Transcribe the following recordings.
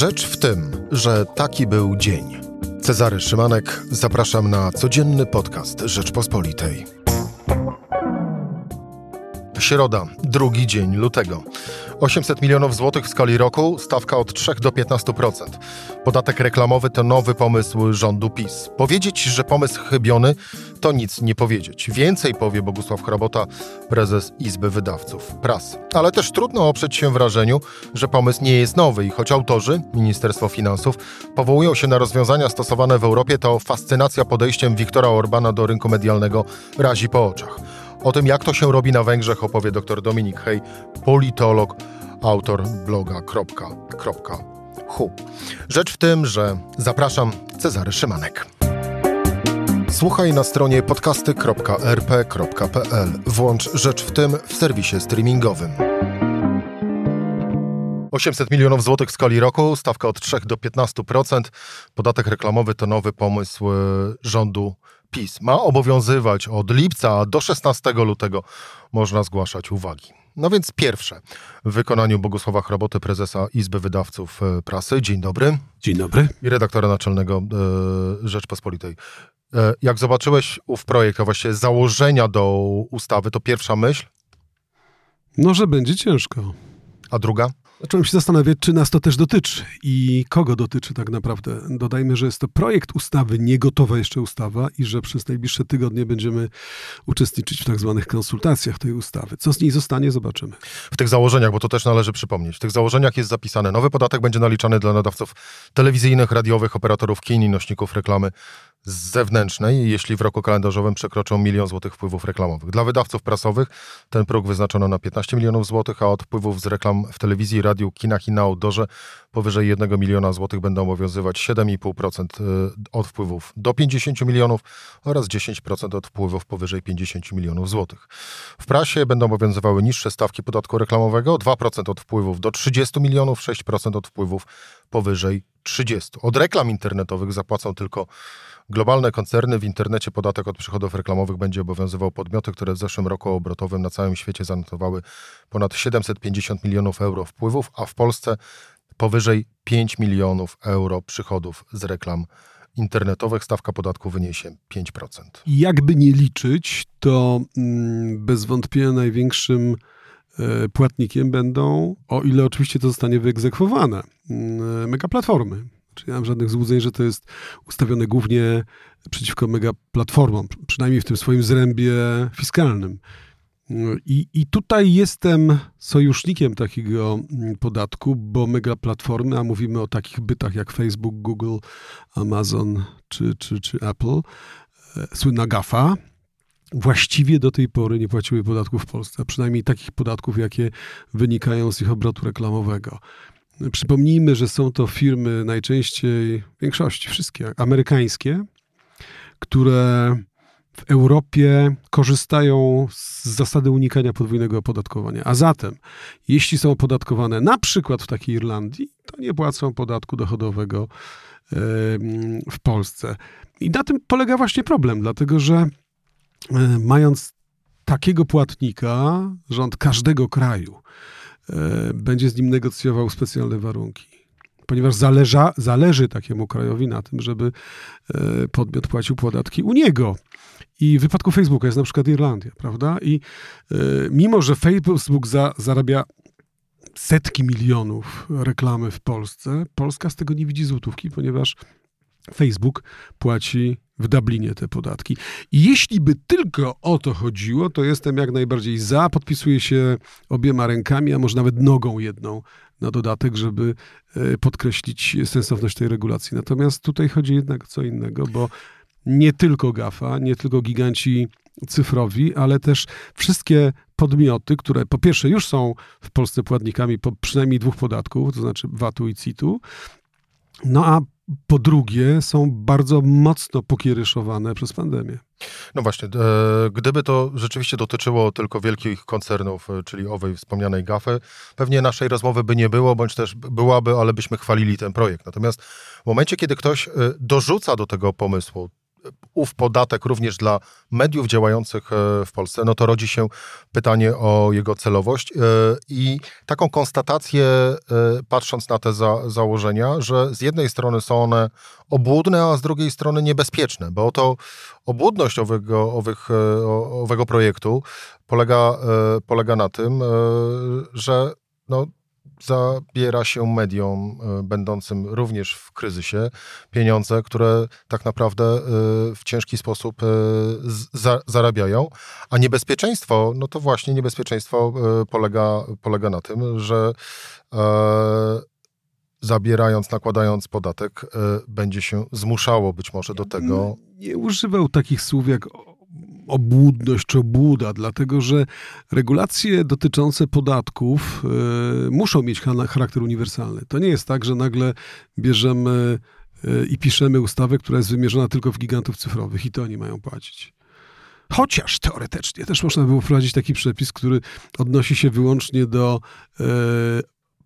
Rzecz w tym, że taki był dzień. Cezary Szymanek, zapraszam na codzienny podcast Rzeczpospolitej. Środa, drugi dzień lutego. 800 milionów złotych w skali roku, stawka od 3 do 15%. Podatek reklamowy to nowy pomysł rządu PiS. Powiedzieć, że pomysł chybiony, to nic nie powiedzieć. Więcej powie Bogusław Hrabota, prezes Izby Wydawców Pras. Ale też trudno oprzeć się wrażeniu, że pomysł nie jest nowy i choć autorzy, Ministerstwo Finansów, powołują się na rozwiązania stosowane w Europie, to fascynacja podejściem Viktora Orbana do rynku medialnego razi po oczach. O tym, jak to się robi na Węgrzech, opowie dr Dominik Hej, politolog, autor bloga kropka, kropka, hu. Rzecz w tym, że zapraszam Cezary Szymanek. Słuchaj na stronie podcasty.rp.pl. Włącz Rzecz w tym w serwisie streamingowym. 800 milionów złotych w skali roku, stawka od 3 do 15%. Podatek reklamowy to nowy pomysł e, rządu PiS. Ma obowiązywać od lipca do 16 lutego. Można zgłaszać uwagi. No więc pierwsze, w wykonaniu Bogusława Chroboty, prezesa Izby Wydawców e, Prasy. Dzień dobry. Dzień dobry. I redaktora naczelnego e, Rzeczpospolitej. E, jak zobaczyłeś ów projekt, a właściwie założenia do ustawy, to pierwsza myśl? No, że będzie ciężko. A druga? Zacząłem się zastanawiać, czy nas to też dotyczy i kogo dotyczy tak naprawdę. Dodajmy, że jest to projekt ustawy, nie gotowa jeszcze ustawa i że przez najbliższe tygodnie będziemy uczestniczyć w tak zwanych konsultacjach tej ustawy. Co z niej zostanie, zobaczymy. W tych założeniach, bo to też należy przypomnieć, w tych założeniach jest zapisane, nowy podatek będzie naliczany dla nadawców telewizyjnych, radiowych, operatorów kin i nośników reklamy z zewnętrznej, jeśli w roku kalendarzowym przekroczą milion złotych wpływów reklamowych. Dla wydawców prasowych ten próg wyznaczono na 15 milionów złotych, a od wpływów z reklam w telewizji, radiu, kinach i na outdoorze powyżej 1 miliona złotych będą obowiązywać 7,5% y, od wpływów do 50 milionów oraz 10% od wpływów powyżej 50 milionów złotych. W prasie będą obowiązywały niższe stawki podatku reklamowego, 2% od wpływów do 30 milionów, 6% od wpływów powyżej 30. Od reklam internetowych zapłacą tylko Globalne koncerny w internecie podatek od przychodów reklamowych będzie obowiązywał podmioty, które w zeszłym roku obrotowym na całym świecie zanotowały ponad 750 milionów euro wpływów, a w Polsce powyżej 5 milionów euro przychodów z reklam internetowych. Stawka podatku wyniesie 5%. Jakby nie liczyć, to mm, bez wątpienia największym płatnikiem będą, o ile oczywiście to zostanie wyegzekwowane, mm, megaplatformy czy nie mam żadnych złudzeń, że to jest ustawione głównie przeciwko megaplatformom, przynajmniej w tym swoim zrębie fiskalnym. I, I tutaj jestem sojusznikiem takiego podatku, bo megaplatformy, a mówimy o takich bytach jak Facebook, Google, Amazon czy, czy, czy Apple, e, słynna GAFA, właściwie do tej pory nie płaciły podatków w Polsce, a przynajmniej takich podatków, jakie wynikają z ich obrotu reklamowego. Przypomnijmy, że są to firmy najczęściej, w większości wszystkie amerykańskie, które w Europie korzystają z zasady unikania podwójnego opodatkowania. A zatem, jeśli są opodatkowane na przykład w takiej Irlandii, to nie płacą podatku dochodowego w Polsce. I na tym polega właśnie problem, dlatego że mając takiego płatnika, rząd każdego kraju, E, będzie z nim negocjował specjalne warunki. Ponieważ zależa, zależy takiemu krajowi na tym, żeby e, podmiot płacił podatki u niego. I w wypadku Facebooka jest na przykład Irlandia, prawda? I e, mimo, że Facebook za, zarabia setki milionów reklamy w Polsce, Polska z tego nie widzi złotówki, ponieważ Facebook płaci w Dublinie te podatki. Jeśli by tylko o to chodziło, to jestem jak najbardziej za, podpisuję się obiema rękami, a może nawet nogą jedną na dodatek, żeby e, podkreślić sensowność tej regulacji. Natomiast tutaj chodzi jednak o co innego, bo nie tylko GAFA, nie tylko giganci cyfrowi, ale też wszystkie podmioty, które po pierwsze już są w Polsce płatnikami po przynajmniej dwóch podatków, to znaczy VAT-u i CIT-u, no a po drugie są bardzo mocno pokieryszowane przez pandemię. No właśnie, e, gdyby to rzeczywiście dotyczyło tylko wielkich koncernów, e, czyli owej wspomnianej GAFy, pewnie naszej rozmowy by nie było, bądź też byłaby, ale byśmy chwalili ten projekt. Natomiast w momencie, kiedy ktoś e, dorzuca do tego pomysłu ów podatek również dla mediów działających e, w Polsce, no to rodzi się pytanie o jego celowość e, i taką konstatację, e, patrząc na te za, założenia, że z jednej strony są one obłudne, a z drugiej strony niebezpieczne, bo oto obłudność owego, owych, owego projektu polega, polega na tym, że no, zabiera się mediom e, będącym również w kryzysie pieniądze, które tak naprawdę e, w ciężki sposób e, zarabiają, a niebezpieczeństwo, no to właśnie niebezpieczeństwo polega, polega na tym, że zabierając, nakładając podatek, będzie się zmuszało być może do tego. Nie używał takich słów jak obłudność czy obłuda, dlatego że regulacje dotyczące podatków y, muszą mieć charakter uniwersalny. To nie jest tak, że nagle bierzemy y, i piszemy ustawę, która jest wymierzona tylko w gigantów cyfrowych i to oni mają płacić. Chociaż teoretycznie też można było wprowadzić taki przepis, który odnosi się wyłącznie do y,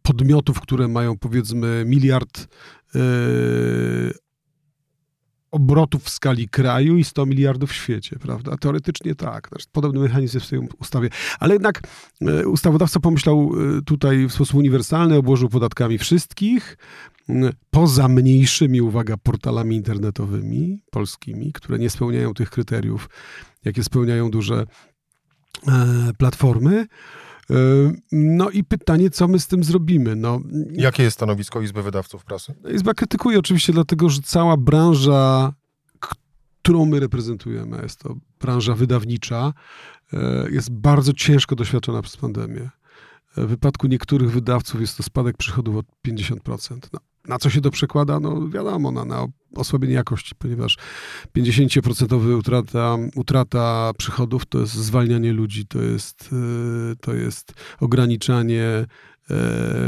podmiotów, które mają powiedzmy miliard obrotów w skali kraju i 100 miliardów w świecie, prawda? Teoretycznie tak. Podobny mechanizm jest w tej ustawie. Ale jednak e, ustawodawca pomyślał e, tutaj w sposób uniwersalny, obłożył podatkami wszystkich, poza mniejszymi, uwaga, portalami internetowymi polskimi, które nie spełniają tych kryteriów, jakie spełniają duże e, platformy. No i pytanie, co my z tym zrobimy? No, Jakie jest stanowisko Izby Wydawców Prasy? Izba krytykuje oczywiście, dlatego że cała branża, którą my reprezentujemy, jest to branża wydawnicza, e, jest bardzo ciężko doświadczona przez pandemię. W wypadku niektórych wydawców jest to spadek przychodów o 50%. No, na co się to przekłada? No wiadomo, na, na osłabienie jakości, ponieważ 50% utrata, utrata przychodów to jest zwalnianie ludzi, to jest, e, to jest ograniczanie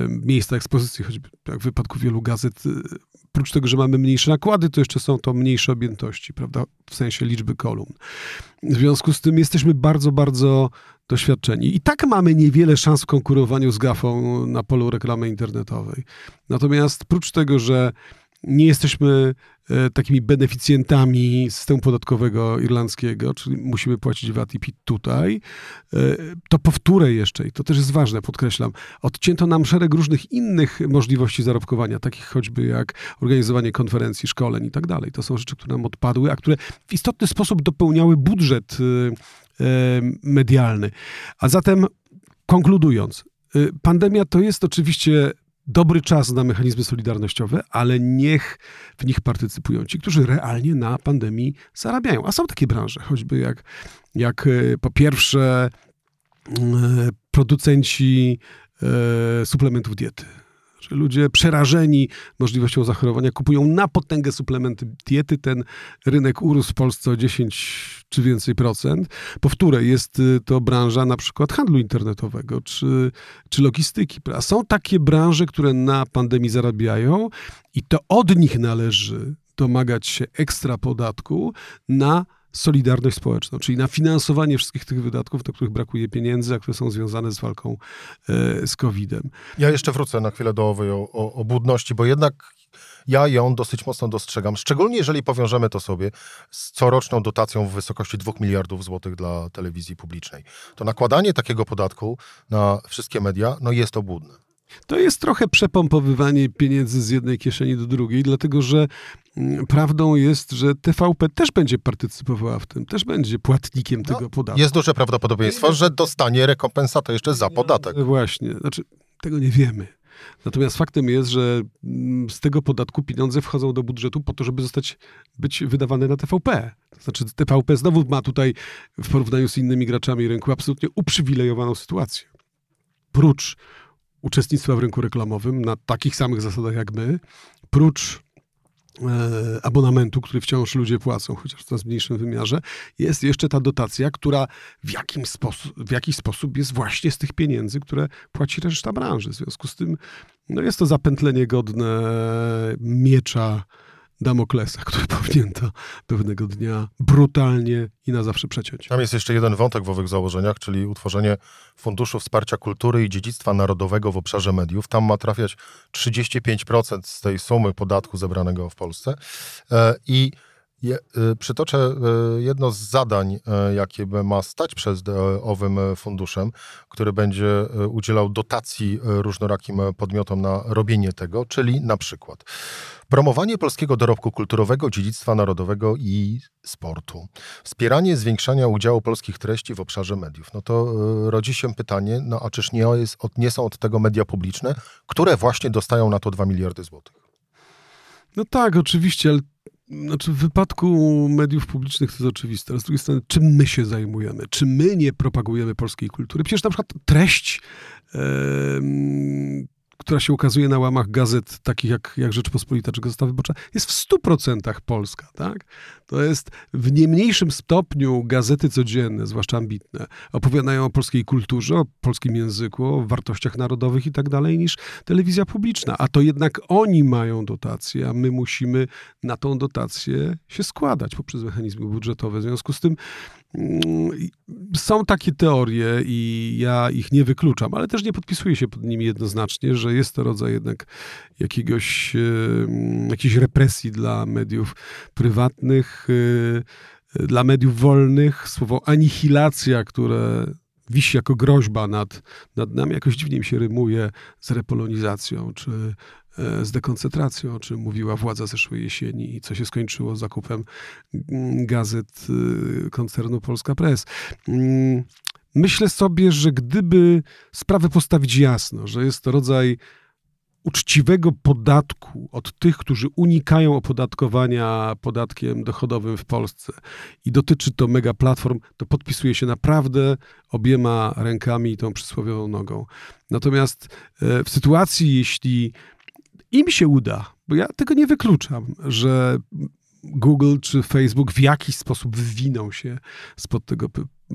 miejsca ekspozycji, choćby jak w wypadku wielu gazet. E, oprócz tego, że mamy mniejsze nakłady, to jeszcze są to mniejsze objętości, prawda, w sensie liczby kolumn. W związku z tym jesteśmy bardzo, bardzo doświadczeni. I tak mamy niewiele szans w konkurowaniu z GAFą na polu reklamy internetowej. Natomiast prócz tego, że nie jesteśmy e, takimi beneficjentami systemu podatkowego irlandzkiego, czyli musimy płacić VAT i PIT tutaj, e, to powtórę jeszcze, i to też jest ważne, podkreślam, odcięto nam szereg różnych innych możliwości zarobkowania, takich choćby jak organizowanie konferencji, szkoleń i tak dalej. To są rzeczy, które nam odpadły, a które w istotny sposób dopełniały budżet e, medialny. A zatem konkludując, pandemia to jest oczywiście dobry czas na mechanizmy solidarnościowe, ale niech w nich partycypują ci, którzy realnie na pandemii zarabiają. A są takie branże, choćby jak, jak e, po pierwsze e, producenci e, suplementów diety że ludzie przerażeni możliwością zachorowania kupują na potęgę suplementy diety. Ten rynek urósł w Polsce o 10 czy więcej procent. Powtórę, jest y, to branża na przykład handlu internetowego czy, czy logistyki. Są takie branże, które na pandemii zarabiają i to od nich należy domagać się ekstra podatku na solidarność społeczną, czyli na finansowanie wszystkich tych wydatków, do których brakuje pieniędzy, a które są związane z walką e, z COVID-em. Ja jeszcze wrócę na chwilę do owej o, bo jednak ja ją dosyć mocno dostrzegam, szczególnie jeżeli powiążemy to sobie z coroczną dotacją w wysokości 2 miliardów złotych dla telewizji publicznej. To nakładanie takiego podatku na wszystkie media no jest obłudne. To jest trochę przepompowywanie pieniędzy z jednej kieszeni do drugiej, dlatego że mm, prawdą jest, że TVP też będzie partycypowała w tym, też będzie płatnikiem no, tego podatku. Jest duże prawdopodobieństwo, że dostanie rekompensatę jeszcze za podatek. Właśnie, znaczy tego nie wiemy. Natomiast faktem jest, że mm, z tego podatku pieniądze wchodzą do budżetu po to, żeby zostać, być wydawane na TVP. To znaczy TVP znowu ma tutaj w porównaniu z innymi graczami rynku absolutnie uprzywilejowaną sytuację. Prócz uczestnictwa w rynku reklamowym na takich samych zasadach jak my, prócz e, abonamentu, który wciąż ludzie płacą, chociaż w coraz mniejszym wymiarze, jest jeszcze ta dotacja, która w, jakim sposób, w jakiś sposób jest właśnie z tych pieniędzy, które płaci reszta branży. W związku z tym no jest to zapętlenie godne miecza Damoklesa, który powinien to pewnego dnia brutalnie i na zawsze przeciąć. Tam jest jeszcze jeden wątek w owych założeniach, czyli utworzenie Funduszu Wsparcia Kultury i Dziedzictwa Narodowego w obszarze mediów. Tam ma trafiać 35% z tej sumy podatku zebranego w Polsce. E, I Je, y, przytoczę y, jedno z zadań, jakie ma stać przed owym funduszem, który będzie udzielał dotacji różnorakim podmiotom na robienie tego, czyli na przykład promowanie polskiego dorobku kulturowego, dziedzictwa narodowego i sportu, wspieranie zwiększania udziału polskich treści w obszarze mediów. No to rodzi się pytanie, no a czyż nie, jest, nie są od tego media publiczne, które właśnie dostają na to 2 miliardy złotych? No tak, oczywiście, ale znaczy w wypadku mediów publicznych to jest oczywiste, ale z drugiej strony, czym my się zajmujemy? Czy my nie propagujemy polskiej kultury? Przecież na przykład treść która się ukazuje na łamach gazet takich jak, jak Rzeczpospolita czy Gazeta Wyborcza, jest w 100% polska. Tak? To jest w nie mniejszym stopniu gazety codzienne, zwłaszcza ambitne, opowiadają o polskiej kulturze, o polskim języku, o wartościach narodowych i tak dalej, niż telewizja publiczna. A to jednak oni mają dotację, a my musimy na tą dotację się składać poprzez mechanizmy budżetowe. W związku z tym mm, są takie teorie i ja ich nie wykluczam, ale też nie podpisuję się pod nimi jednoznacznie, że jest to rodzaj jednak jakiegoś, jakiejś represji dla mediów prywatnych, y, dla mediów wolnych. Słowo anihilacja, które wisi jako groźba nad, nad nami, jakoś dziwnie mi się rymuje z repolonizacją, czy e, z dekoncentracją, o czym mówiła władza zeszłej jesieni i co się skończyło zakupem mm, gazet y, koncernu Polska Press. Mm, myślę sobie, że gdyby sprawę postawić jasno, że jest to rodzaj uczciwego podatku od tych, którzy unikają opodatkowania podatkiem dochodowym w Polsce i dotyczy to mega platform, to podpisuje się naprawdę obiema rękami i tą przysłowiową nogą. Natomiast e, w sytuacji, jeśli im się uda, bo ja tego nie wykluczam, że Google czy Facebook w jakiś sposób wywiną się spod tego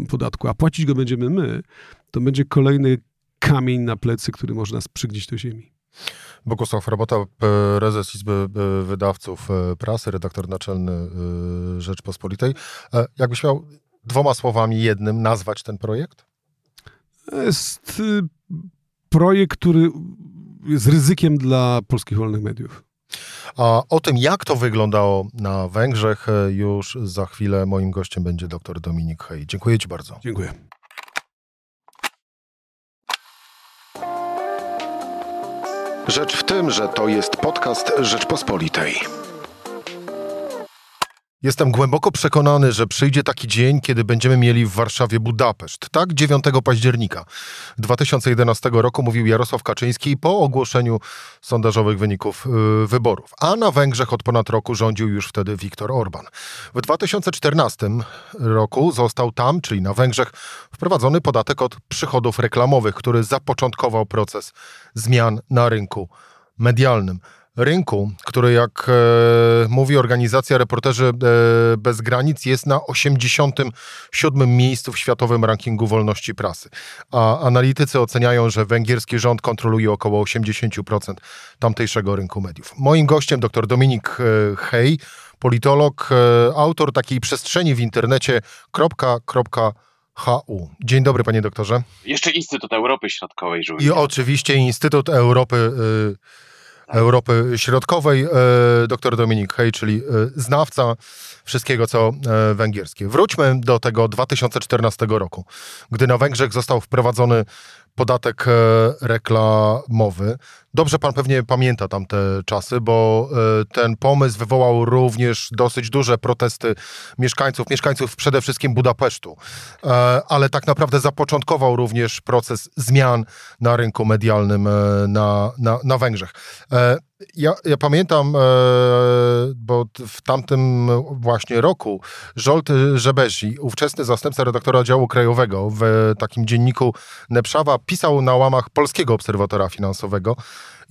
podatku, a płacić go będziemy my, to będzie kolejny kamień na plecy, który może nas do ziemi. Bogusław Robota, prezes Izby Wydawców e, Prasy, redaktor naczelny e, Rzeczpospolitej. E, jakbyś miał dwoma słowami, jednym nazwać ten projekt? Jest y, projekt, który jest ryzykiem dla polskich wolnych mediów. A o tym, jak to wyglądało na Węgrzech, już za chwilę moim gościem będzie dr Dominik Hej. Dziękuję Ci bardzo. Dziękuję. Rzecz w tym, że to jest podcast Rzeczpospolitej. Jestem głęboko przekonany, że przyjdzie taki dzień, kiedy będziemy mieli w Warszawie Budapeszt. Tak, 9 października 2011 roku mówił Jarosław Kaczyński po ogłoszeniu sondażowych wyników yy, wyborów. A na Węgrzech od ponad roku rządził już wtedy Viktor Orban. W 2014 roku został tam, czyli na Węgrzech, wprowadzony podatek od przychodów reklamowych, który zapoczątkował proces zmian na rynku medialnym rynku, który jak e, mówi organizacja Reporterzy e, Bez Granic jest na 87 miejscu w światowym rankingu wolności prasy. A analitycy oceniają, że węgierski rząd kontroluje około 80% tamtejszego rynku mediów. Moim gościem dr Dominik e, Hej, politolog, e, autor takiej przestrzeni w internecie .hu. Dzień dobry, panie doktorze. Jeszcze Instytut Europy Środkowej. Żółwie. I oczywiście Instytut Europy... Y Europy Środkowej, e, dr Dominik Hej, czyli e, znawca wszystkiego, co e, węgierskie. Wróćmy do tego 2014 roku, gdy na Węgrzech został wprowadzony podatek reklamowy. Dobrze pan pewnie pamięta tamte czasy, bo e, ten pomysł wywołał również dosyć duże protesty mieszkańców, mieszkańców przede wszystkim Budapesztu, e, ale tak naprawdę zapoczątkował również proces zmian na rynku medialnym na, na, na Węgrzech. Ja, ja pamiętam, e, bo w tamtym właśnie roku Żolt Żebezi, ówczesny zastępca redaktora działu krajowego w takim dzienniku Nepszawa, pisał na łamach Polskiego Obserwatora Finansowego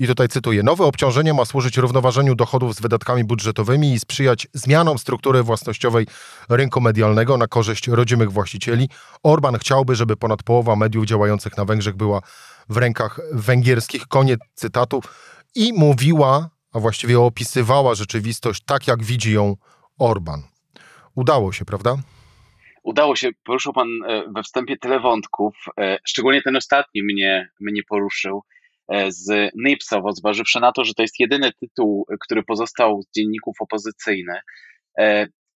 i tutaj cytuję: Nowe obciążenie ma służyć równoważeniu dochodów z wydatkami budżetowymi i sprzyjać zmianom struktury własnościowej rynku medialnego na korzyść rodzimych właścicieli. Orban chciałby, żeby ponad połowa mediów działających na Węgrzech była w rękach węgierskich. Koniec cytatu i mówiła, a właściwie opisywała rzeczywistość tak, jak widzi ją Orban. Udało się, prawda? Udało się. Poruszył Pan e, we wstępie tyle wątków. E, szczególnie ten ostatni mnie, mnie poruszył z Nipsowo, zważywszy na to, że to jest jedyny tytuł, który pozostał z dzienników opozycyjnych.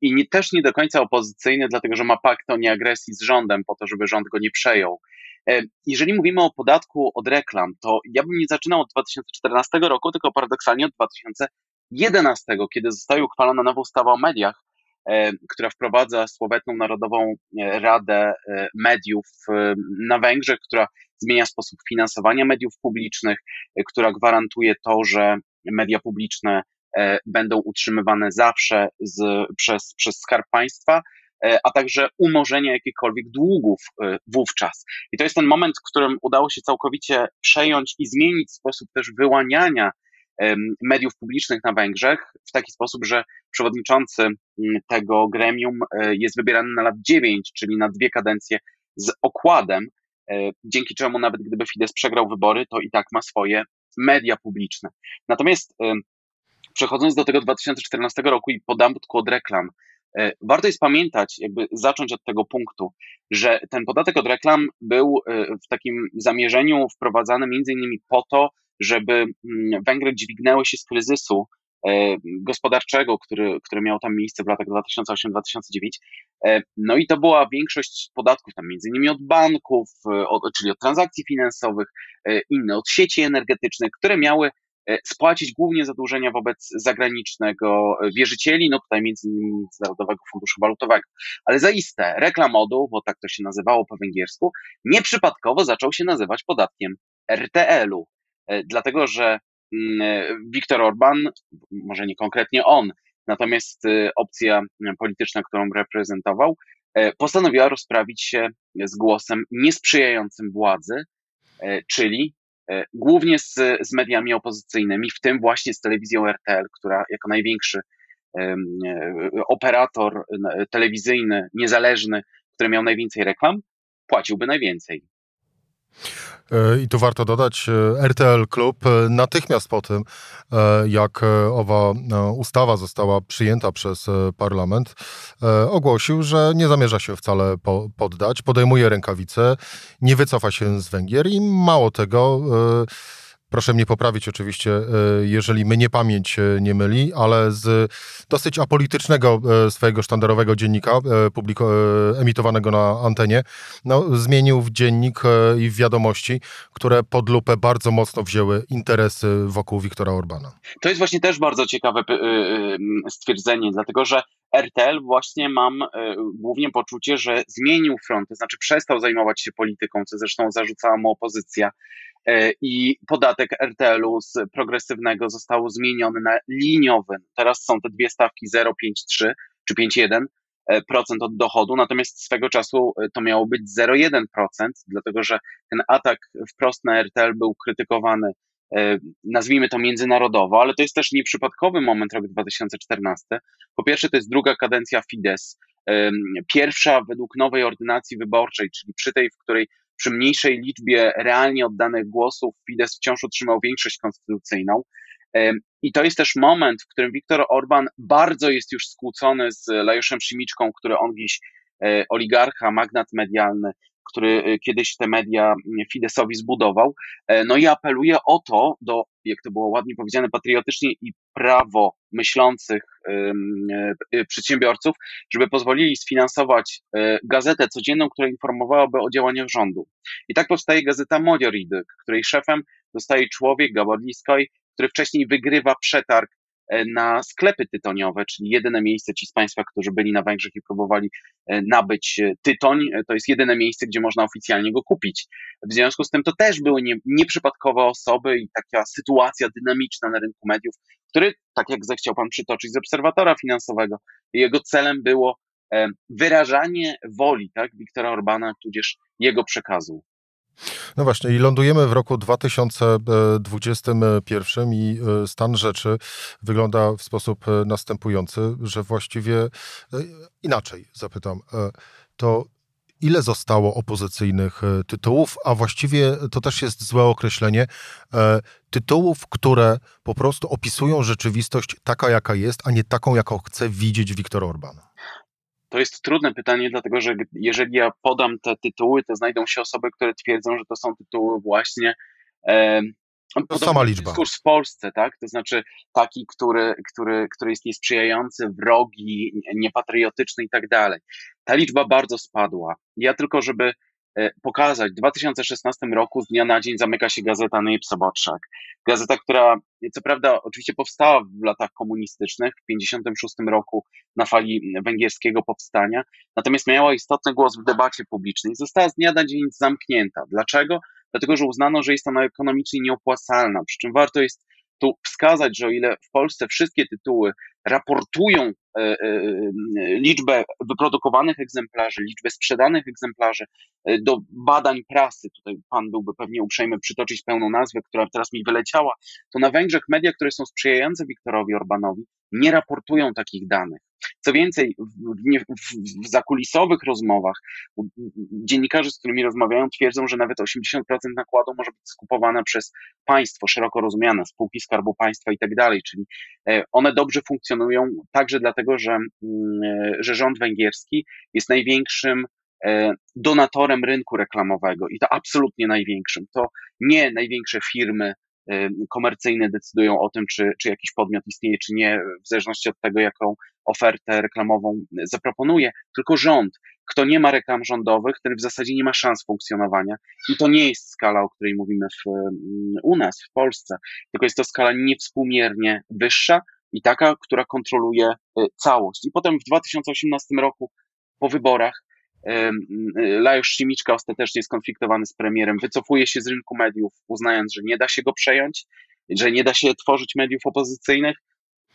i nie, też nie do końca opozycyjny, dlatego że ma pakt o nieagresji z rządem po to, żeby rząd go nie przejął. E, jeżeli mówimy o podatku od reklam, to ja bym nie zaczynał od 2014 roku, tylko paradoksalnie od 2011, kiedy została uchwalona nowa ustawa o mediach, e, która wprowadza słowetną Narodową e, Radę Mediów na Węgrzech, która zmienia sposób finansowania mediów publicznych, która gwarantuje to, że media publiczne będą utrzymywane zawsze z, przez, przez Skarb Państwa, E, a także umorzenia jakichkolwiek długów e, wówczas. I to jest ten moment, w którym udało się całkowicie przejąć i zmienić sposób też wyłaniania mediów publicznych na Węgrzech w taki sposób, że przewodniczący tego gremium e, jest wybierany na lat 9, czyli na dwie kadencje z okładem, dzięki czemu nawet gdyby Fidesz przegrał wybory, to i tak ma swoje media publiczne. Natomiast przechodząc do tego 2014 roku i podatku od reklam, E, warto jest pamiętać, jakby zacząć od tego punktu, że ten podatek od reklam był e, w takim zamierzeniu wprowadzany między innymi po to, żeby mm, Węgry dźwignęły się z kryzysu e, gospodarczego, który, który miał tam miejsce w latach 2008-2009. No i to była większość podatków, tam między innymi od banków, od, czyli od transakcji finansowych, inne od sieci energetycznych, które miały E, spłacić głównie zadłużenia wobec zagranicznego e, wierzycieli, no tutaj między innymi Międzynarodowego Funduszu Walutowego. Ale zaiste reklamodu, bo tak to się nazywało po węgiersku, nieprzypadkowo zaczął się nazywać podatkiem RTL-u, e, dlatego że Viktor Orban, może nie konkretnie on, natomiast opcja polityczna, którą reprezentował, postanowiła rozprawić się z głosem niesprzyjającym władzy, czyli E, głównie z, z mediami opozycyjnymi, w tym właśnie z telewizją RTL, która jako największy e, operator telewizyjny, niezależny, który miał najwięcej reklam, płaciłby najwięcej. E, I tu warto dodać, e, RTL Klub e, natychmiast po tym, jak owa ustawa została przyjęta przez parlament, ogłosił, że nie zamierza się wcale poddać, podejmuje rękawice, nie wycofa się z Węgier i mało tego Proszę mnie poprawić oczywiście, e, jeżeli mnie pamięć e, nie myli, ale z dosyć apolitycznego e, swojego sztandarowego dziennika emitowanego na antenie, no, zmienił w dziennik i w wiadomości, które pod lupę bardzo mocno wzięły interesy wokół Wiktora Orbana. To jest właśnie też bardzo ciekawe stwierdzenie, dlatego że RTL właśnie mam głównie poczucie, że zmienił front, to znaczy przestał zajmować się polityką, co zresztą zarzucała mu opozycja E, i podatek RTL-u z progresywnego został zmieniony na liniowy. Teraz są te dwie stawki 0,53 czy 5,1 e, procent od dochodu, natomiast swego czasu e, to miało być 0,1%, dlatego że ten atak wprost na RTL był krytykowany, nazwijmy to międzynarodowo, ale to jest też nieprzypadkowy moment, rok 2014. Po pierwsze, to jest druga kadencja Fidesz, pierwsza według nowej ordynacji wyborczej, czyli przy tej, w której przy mniejszej liczbie realnie oddanych głosów Fidesz wciąż utrzymał większość konstytucyjną. I to jest też moment, w którym Viktor Orban bardzo jest już skłócony z Lajoszem Szymiczką, który on dziś e, oligarcha, magnat medialny, który e, kiedyś te media Fidesowi zbudował. E, no i apeluje o to do, jak to było ładnie powiedziane, patriotycznie i prawo myślących e, przedsiębiorców, żeby pozwolili sfinansować gazetę codzienną, która informowałaby o działaniach rządu. I tak powstaje gazeta Modiorid, której szefem zostaje człowiek, Gabor który wcześniej wygrywa przetarg E, na sklepy tytoniowe, czyli jedyne miejsce, ci z Państwa, którzy byli na Węgrzech i próbowali e, nabyć e, tytoń, to jest jedyne miejsce, gdzie można oficjalnie go kupić. W związku z tym to też były nie, nieprzypadkowe osoby i taka sytuacja dynamiczna na rynku mediów, który, tak jak zechciał Pan przytoczyć z obserwatora finansowego, jego celem było wyrażanie woli tak, Wiktora Orbana, tudzież jego przekazu. No właśnie, i lądujemy w roku 2021 i e, stan rzeczy wygląda w sposób e, następujący, że właściwie e, inaczej zapytam, to ile zostało opozycyjnych tytułów, a właściwie to też jest złe określenie, tytułów, które po prostu opisują rzeczywistość taka, jaka jest, a nie taką, jaką chce widzieć Viktor Orban. To jest trudne pytanie, dlatego że jeżeli ja podam te tytuły, to znajdą się osoby, które twierdzą, że to są tytuły właśnie e, To sama liczba. Dyskurs w Polsce, tak? To znaczy taki, który, który, który jest niesprzyjający, wrogi, niepatriotyczny i tak dalej. Ta liczba bardzo spadła. Ja tylko, żeby pokazać. W 2016 roku z dnia na dzień zamyka się gazeta Nyp Sobotrzak. Gazeta, która co prawda oczywiście powstała w latach komunistycznych, w 1956 roku na fali węgierskiego powstania, natomiast miała istotny głos w debacie publicznej. Została z dnia na dzień zamknięta. Dlaczego? Dlatego, że uznano, że jest ona ekonomicznie nieopłacalna, przy czym warto jest tu wskazać, że o ile w Polsce wszystkie tytuły raportują e, e, liczbę wyprodukowanych egzemplarzy, liczbę sprzedanych egzemplarzy e, do badań prasy, tutaj pan byłby pewnie uprzejmy przytoczyć pełną nazwę, która teraz mi wyleciała, to na Węgrzech media, które są sprzyjające Wiktorowi Orbanowi, nie raportują takich danych. Co więcej, w, w, w zakulisowych rozmowach dziennikarze, z którymi rozmawiają, twierdzą, że nawet 80% nakładu może być skupowane przez państwo, szeroko rozumiane, spółki Skarbu Państwa i tak dalej, czyli e, one dobrze funkcjonują także dlatego, że, mm, że rząd węgierski jest największym e, donatorem rynku reklamowego i to absolutnie największym. To nie największe firmy komercyjne decydują o tym, czy, czy jakiś podmiot istnieje, czy nie, w zależności od tego, jaką ofertę reklamową zaproponuje, tylko rząd. Kto nie ma reklam rządowych, ten w zasadzie nie ma szans funkcjonowania. I to nie jest skala, o której mówimy w, u nas, w Polsce, tylko jest to skala niewspółmiernie wyższa i taka, która kontroluje y, całość. I potem w 2018 roku, po wyborach, Lajos Simiczka ostatecznie skonfliktowany z premierem wycofuje się z rynku mediów, uznając, że nie da się go przejąć, że nie da się tworzyć mediów opozycyjnych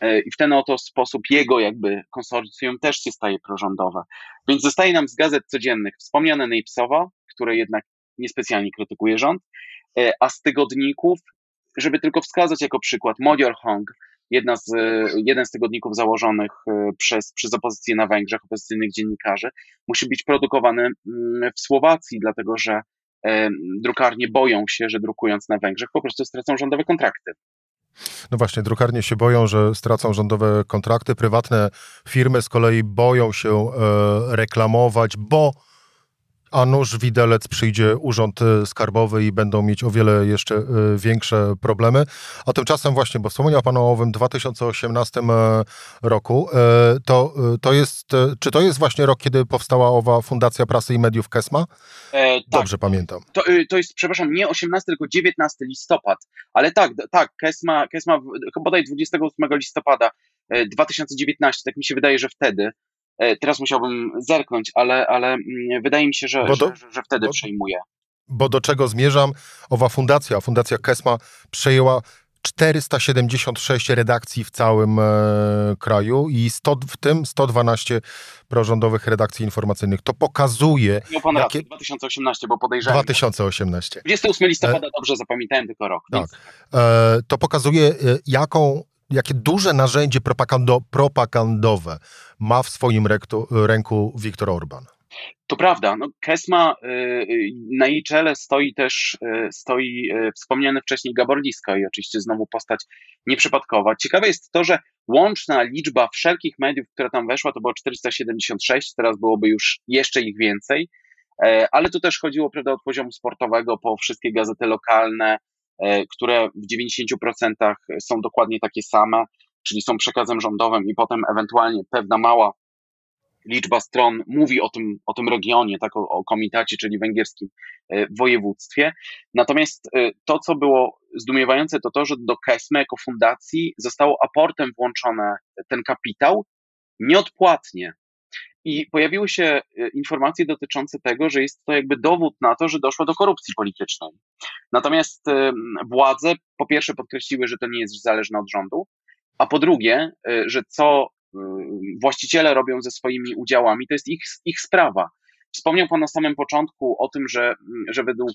e, i w ten oto sposób jego jakby konsorcjum też się staje prorządowe. Więc zostaje nam z gazet codziennych wspomniane Nejpsowa, które jednak niespecjalnie krytykuje rząd, e, a z tygodników, żeby tylko wskazać jako przykład, Modior Hong, jedna z, jeden z tygodników założonych e, przez, przez opozycję na Węgrzech, opozycyjnych dziennikarzy, musi być produkowany mm, w Słowacji, dlatego że e, drukarnie boją się, że drukując na Węgrzech po prostu stracą rządowe kontrakty. No właśnie, drukarnie się boją, że stracą rządowe kontrakty. Prywatne firmy z kolei boją się e, reklamować, bo a nuż widelec przyjdzie urząd e, skarbowy i będą mieć o wiele jeszcze e, większe problemy. A tymczasem właśnie, bo wspomniał Pan o owym 2018 e, roku, to, to jest, czy to jest właśnie rok, kiedy powstała owa Fundacja Prasy i Mediów KESMA? E, tak. Dobrze pamiętam. To, to jest, przepraszam, nie 18, tylko 19 listopad, ale tak, tak, KESMA, KESMA bodaj 28 listopada 2019, tak mi się wydaje, że wtedy teraz musiałbym zerknąć, ale, ale mm, wydaje mi się, że, do, że, że, wtedy bo, przejmuje. Bo do czego zmierzam? Owa fundacja, Fundacja Kesma przejęła 476 redakcji w całym e, kraju i 100, w tym 112 prorządowych redakcji informacyjnych. To pokazuje... Miał pan jakie... rację, 2018, bo podejrzewam. 2018. 28 listopada, e... dobrze zapamiętałem tylko rok. Tak. Więc... E, to pokazuje, e, jaką jakie duże narzędzie propagando, propagandowe ma w swoim rektu, ręku Viktor Orban. To prawda. No, Kesma, y, y, na jej czele stoi też y, stoi wspomniany wcześniej Gabor Liska i oczywiście znowu postać nieprzypadkowa. Ciekawe jest to, że łączna liczba wszelkich mediów, która tam weszła, to było 476, teraz byłoby już jeszcze ich więcej, e, ale tu też chodziło prawda, od poziomu sportowego po wszystkie gazety lokalne, które w 90% są dokładnie takie same, czyli są przekazem rządowym i potem ewentualnie pewna mała liczba stron mówi o tym, o tym regionie, tak, o, o komitacie, czyli węgierskim e, województwie. Natomiast e, to, co było zdumiewające, to to, że do KESME jako fundacji zostało aportem włączone ten kapitał nieodpłatnie. I pojawiły się e, informacje dotyczące tego, że jest to jakby dowód na to, że doszło do korupcji politycznej. Natomiast e, władze po pierwsze podkreśliły, że to nie jest zależne od rządu, a po drugie, e, że co właściciele robią ze swoimi udziałami, to jest ich, ich sprawa. Wspomniał Pan na samym początku o tym, że, że według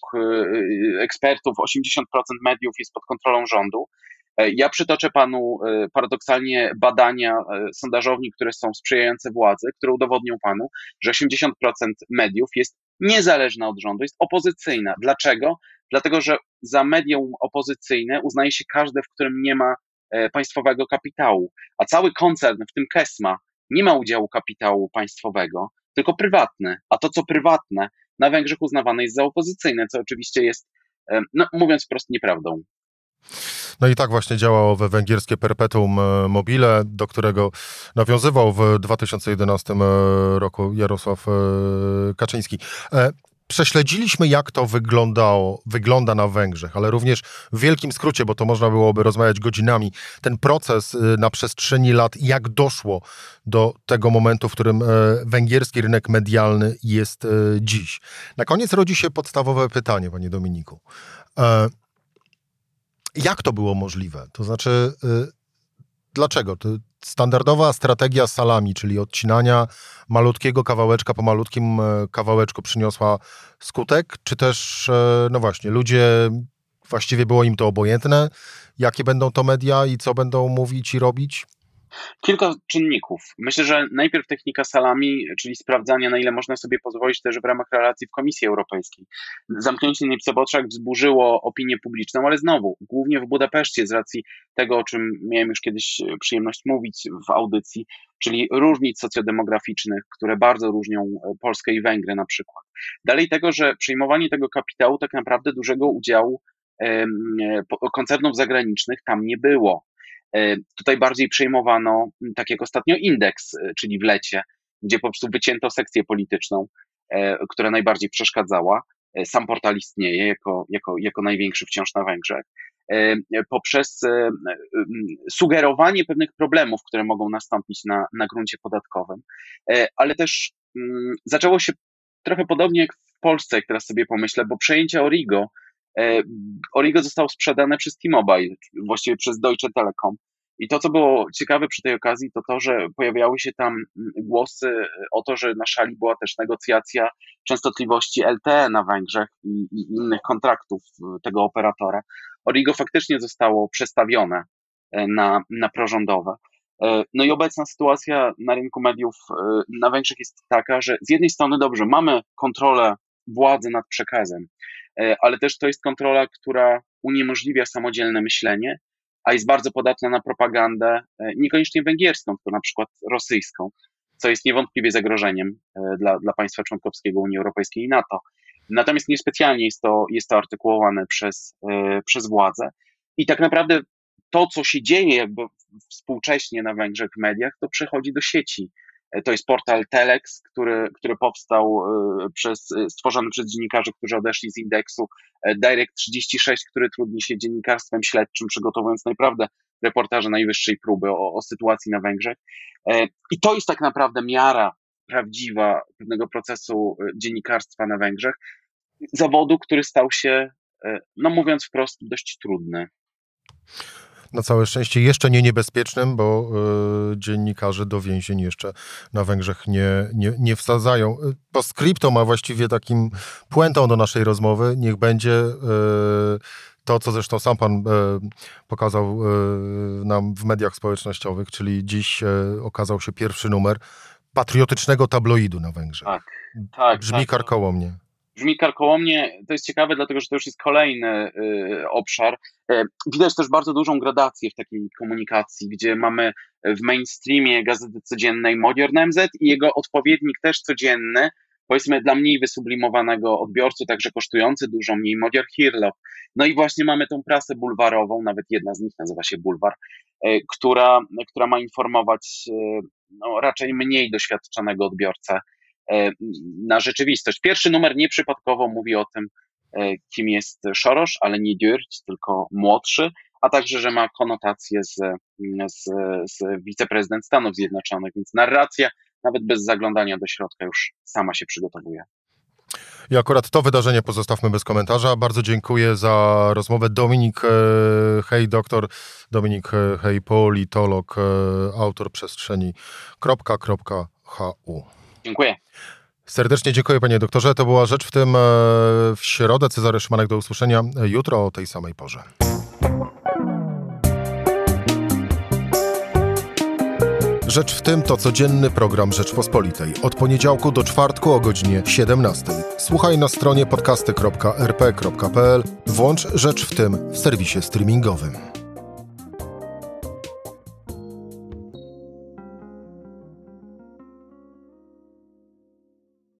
ekspertów 80% mediów jest pod kontrolą rządu. E, ja przytoczę panu e, paradoksalnie badania e, sondażowni, które są sprzyjające władzy, które udowodnią panu, że 80% mediów jest niezależna od rządu, jest opozycyjna. Dlaczego? Dlatego, że za medium opozycyjne uznaje się każde, w którym nie ma państwowego kapitału, a cały koncern, w tym KESMA, nie ma udziału kapitału państwowego, tylko prywatny, a to, co prywatne, na Węgrzech uznawane jest za opozycyjne, co oczywiście jest, no, mówiąc wprost, nieprawdą. No i tak właśnie działało we węgierskie perpetuum e, mobile, do którego nawiązywał w 2011 e, roku Jarosław e, Kaczyński. Prześledziliśmy, jak to wyglądało, wygląda na Węgrzech, ale również w wielkim skrócie, bo to można byłoby rozmawiać godzinami, ten proces na przestrzeni lat, jak doszło do tego momentu, w którym węgierski rynek medialny jest dziś. Na koniec rodzi się podstawowe pytanie, panie Dominiku. Jak to było możliwe? To znaczy, y, dlaczego? To standardowa strategia salami, czyli odcinania malutkiego kawałeczka po malutkim e, kawałeczku przyniosła skutek, czy też, e, no właśnie, ludzie, właściwie było im to obojętne, jakie będą to media i co będą mówić i robić? Kilka czynników. Myślę, że najpierw technika salami, czyli sprawdzania, na ile można sobie pozwolić też w ramach relacji w Komisji Europejskiej. Zamknięcie Niepce-Botrzak wzburzyło opinię publiczną, ale znowu, głównie w Budapeszcie z racji tego, o czym miałem już kiedyś przyjemność mówić w audycji, czyli różnic socjodemograficznych, które bardzo różnią e, Polskę i Węgry na przykład. Dalej tego, że przyjmowanie tego kapitału tak naprawdę dużego udziału koncernów zagranicznych tam nie było. E, tutaj bardziej przejmowano, tak jak ostatnio, indeks, e, czyli w lecie, gdzie po prostu wycięto sekcję polityczną, e, która najbardziej przeszkadzała. Sam portal istnieje jako, jako, jako największy wciąż na Węgrzech. Poprzez sugerowanie pewnych problemów, które mogą nastąpić na, na gruncie podatkowym, ale też zaczęło się trochę podobnie jak w Polsce, jak teraz sobie pomyślę, bo przejęcie Origo Origo zostało sprzedane przez T-Mobile, właściwie przez Deutsche Telekom. I to, co było ciekawe przy tej okazji, to to, że pojawiały się tam głosy o to, że na szali była też negocjacja częstotliwości LTE na Węgrzech i, i innych kontraktów tego operatora. Origo faktycznie zostało przestawione e, na, na prorządowe. E, no i obecna sytuacja na rynku mediów na Węgrzech jest taka, że z jednej strony dobrze, mamy kontrolę władzy nad przekazem, E, ale też to jest kontrola, która uniemożliwia samodzielne myślenie, a jest bardzo podatna na propagandę, e, niekoniecznie węgierską, tylko na przykład rosyjską, co jest niewątpliwie zagrożeniem e, dla, dla państwa członkowskiego Unii Europejskiej i NATO. Natomiast niespecjalnie jest to, jest to artykułowane przez, przez władze. I tak naprawdę to, co się dzieje jakby współcześnie na Węgrzech w mediach, to przechodzi do sieci. To jest portal Telex, który, który powstał e, przez, e, stworzony przez dziennikarzy, którzy odeszli z indeksu. E, Direct 36, który trudni się dziennikarstwem śledczym, przygotowując naprawdę reportaże najwyższej próby o, o sytuacji na Węgrzech. I to jest tak naprawdę miara prawdziwa pewnego procesu dziennikarstwa na Węgrzech. Zawodu, który stał się, no mówiąc wprost, dość trudny na całe szczęście jeszcze nie niebezpiecznym, bo y, dziennikarze do więzień jeszcze na Węgrzech nie, nie, nie wsadzają. Postscriptum ma właściwie takim puentą do naszej rozmowy. Niech będzie y, to, co zresztą sam pan pokazał nam w mediach społecznościowych, czyli dziś okazał się pierwszy numer patriotycznego tabloidu na Węgrzech. Tak, tak. Brzmi tak. karkołomnie brzmi karkołomnie. To jest ciekawe, dlatego że to już jest kolejny y, obszar. Y, widać też bardzo dużą gradację w takiej komunikacji, gdzie mamy w mainstreamie gazety codziennej Modern MZ i jego odpowiednik też codzienny, powiedzmy dla mniej wysublimowanego odbiorcy, także kosztujący dużo mniej, Modior Hirlo. No i właśnie mamy tą prasę bulwarową, nawet jedna z nich nazywa się Bulwar, y, która, która ma informować no, raczej mniej doświadczonego odbiorcę E, na rzeczywistość. Pierwszy numer nieprzypadkowo mówi o tym, e, kim jest Soros, ale nie Dürć, tylko młodszy, a także, że ma konotację z, z, z wiceprezydent Stanów Zjednoczonych, więc narracja, nawet bez zaglądania do środka, już sama się przygotowuje. I akurat to wydarzenie pozostawmy bez komentarza. Bardzo dziękuję za rozmowę. Dominik e, Hej, doktor Dominik Hej, politolog, autor przestrzeni. .hu. Dziękuję. Serdecznie dziękuję panie doktorze. To była rzecz w tym e, w środę. Cezary Szymanek do usłyszenia jutro o tej samej porze. Rzecz w tym to codzienny program Rzeczpospolitej. Od poniedziałku do czwartku o godzinie 17. Słuchaj na stronie podcasty.rp.pl. Włącz Rzecz w tym w serwisie streamingowym.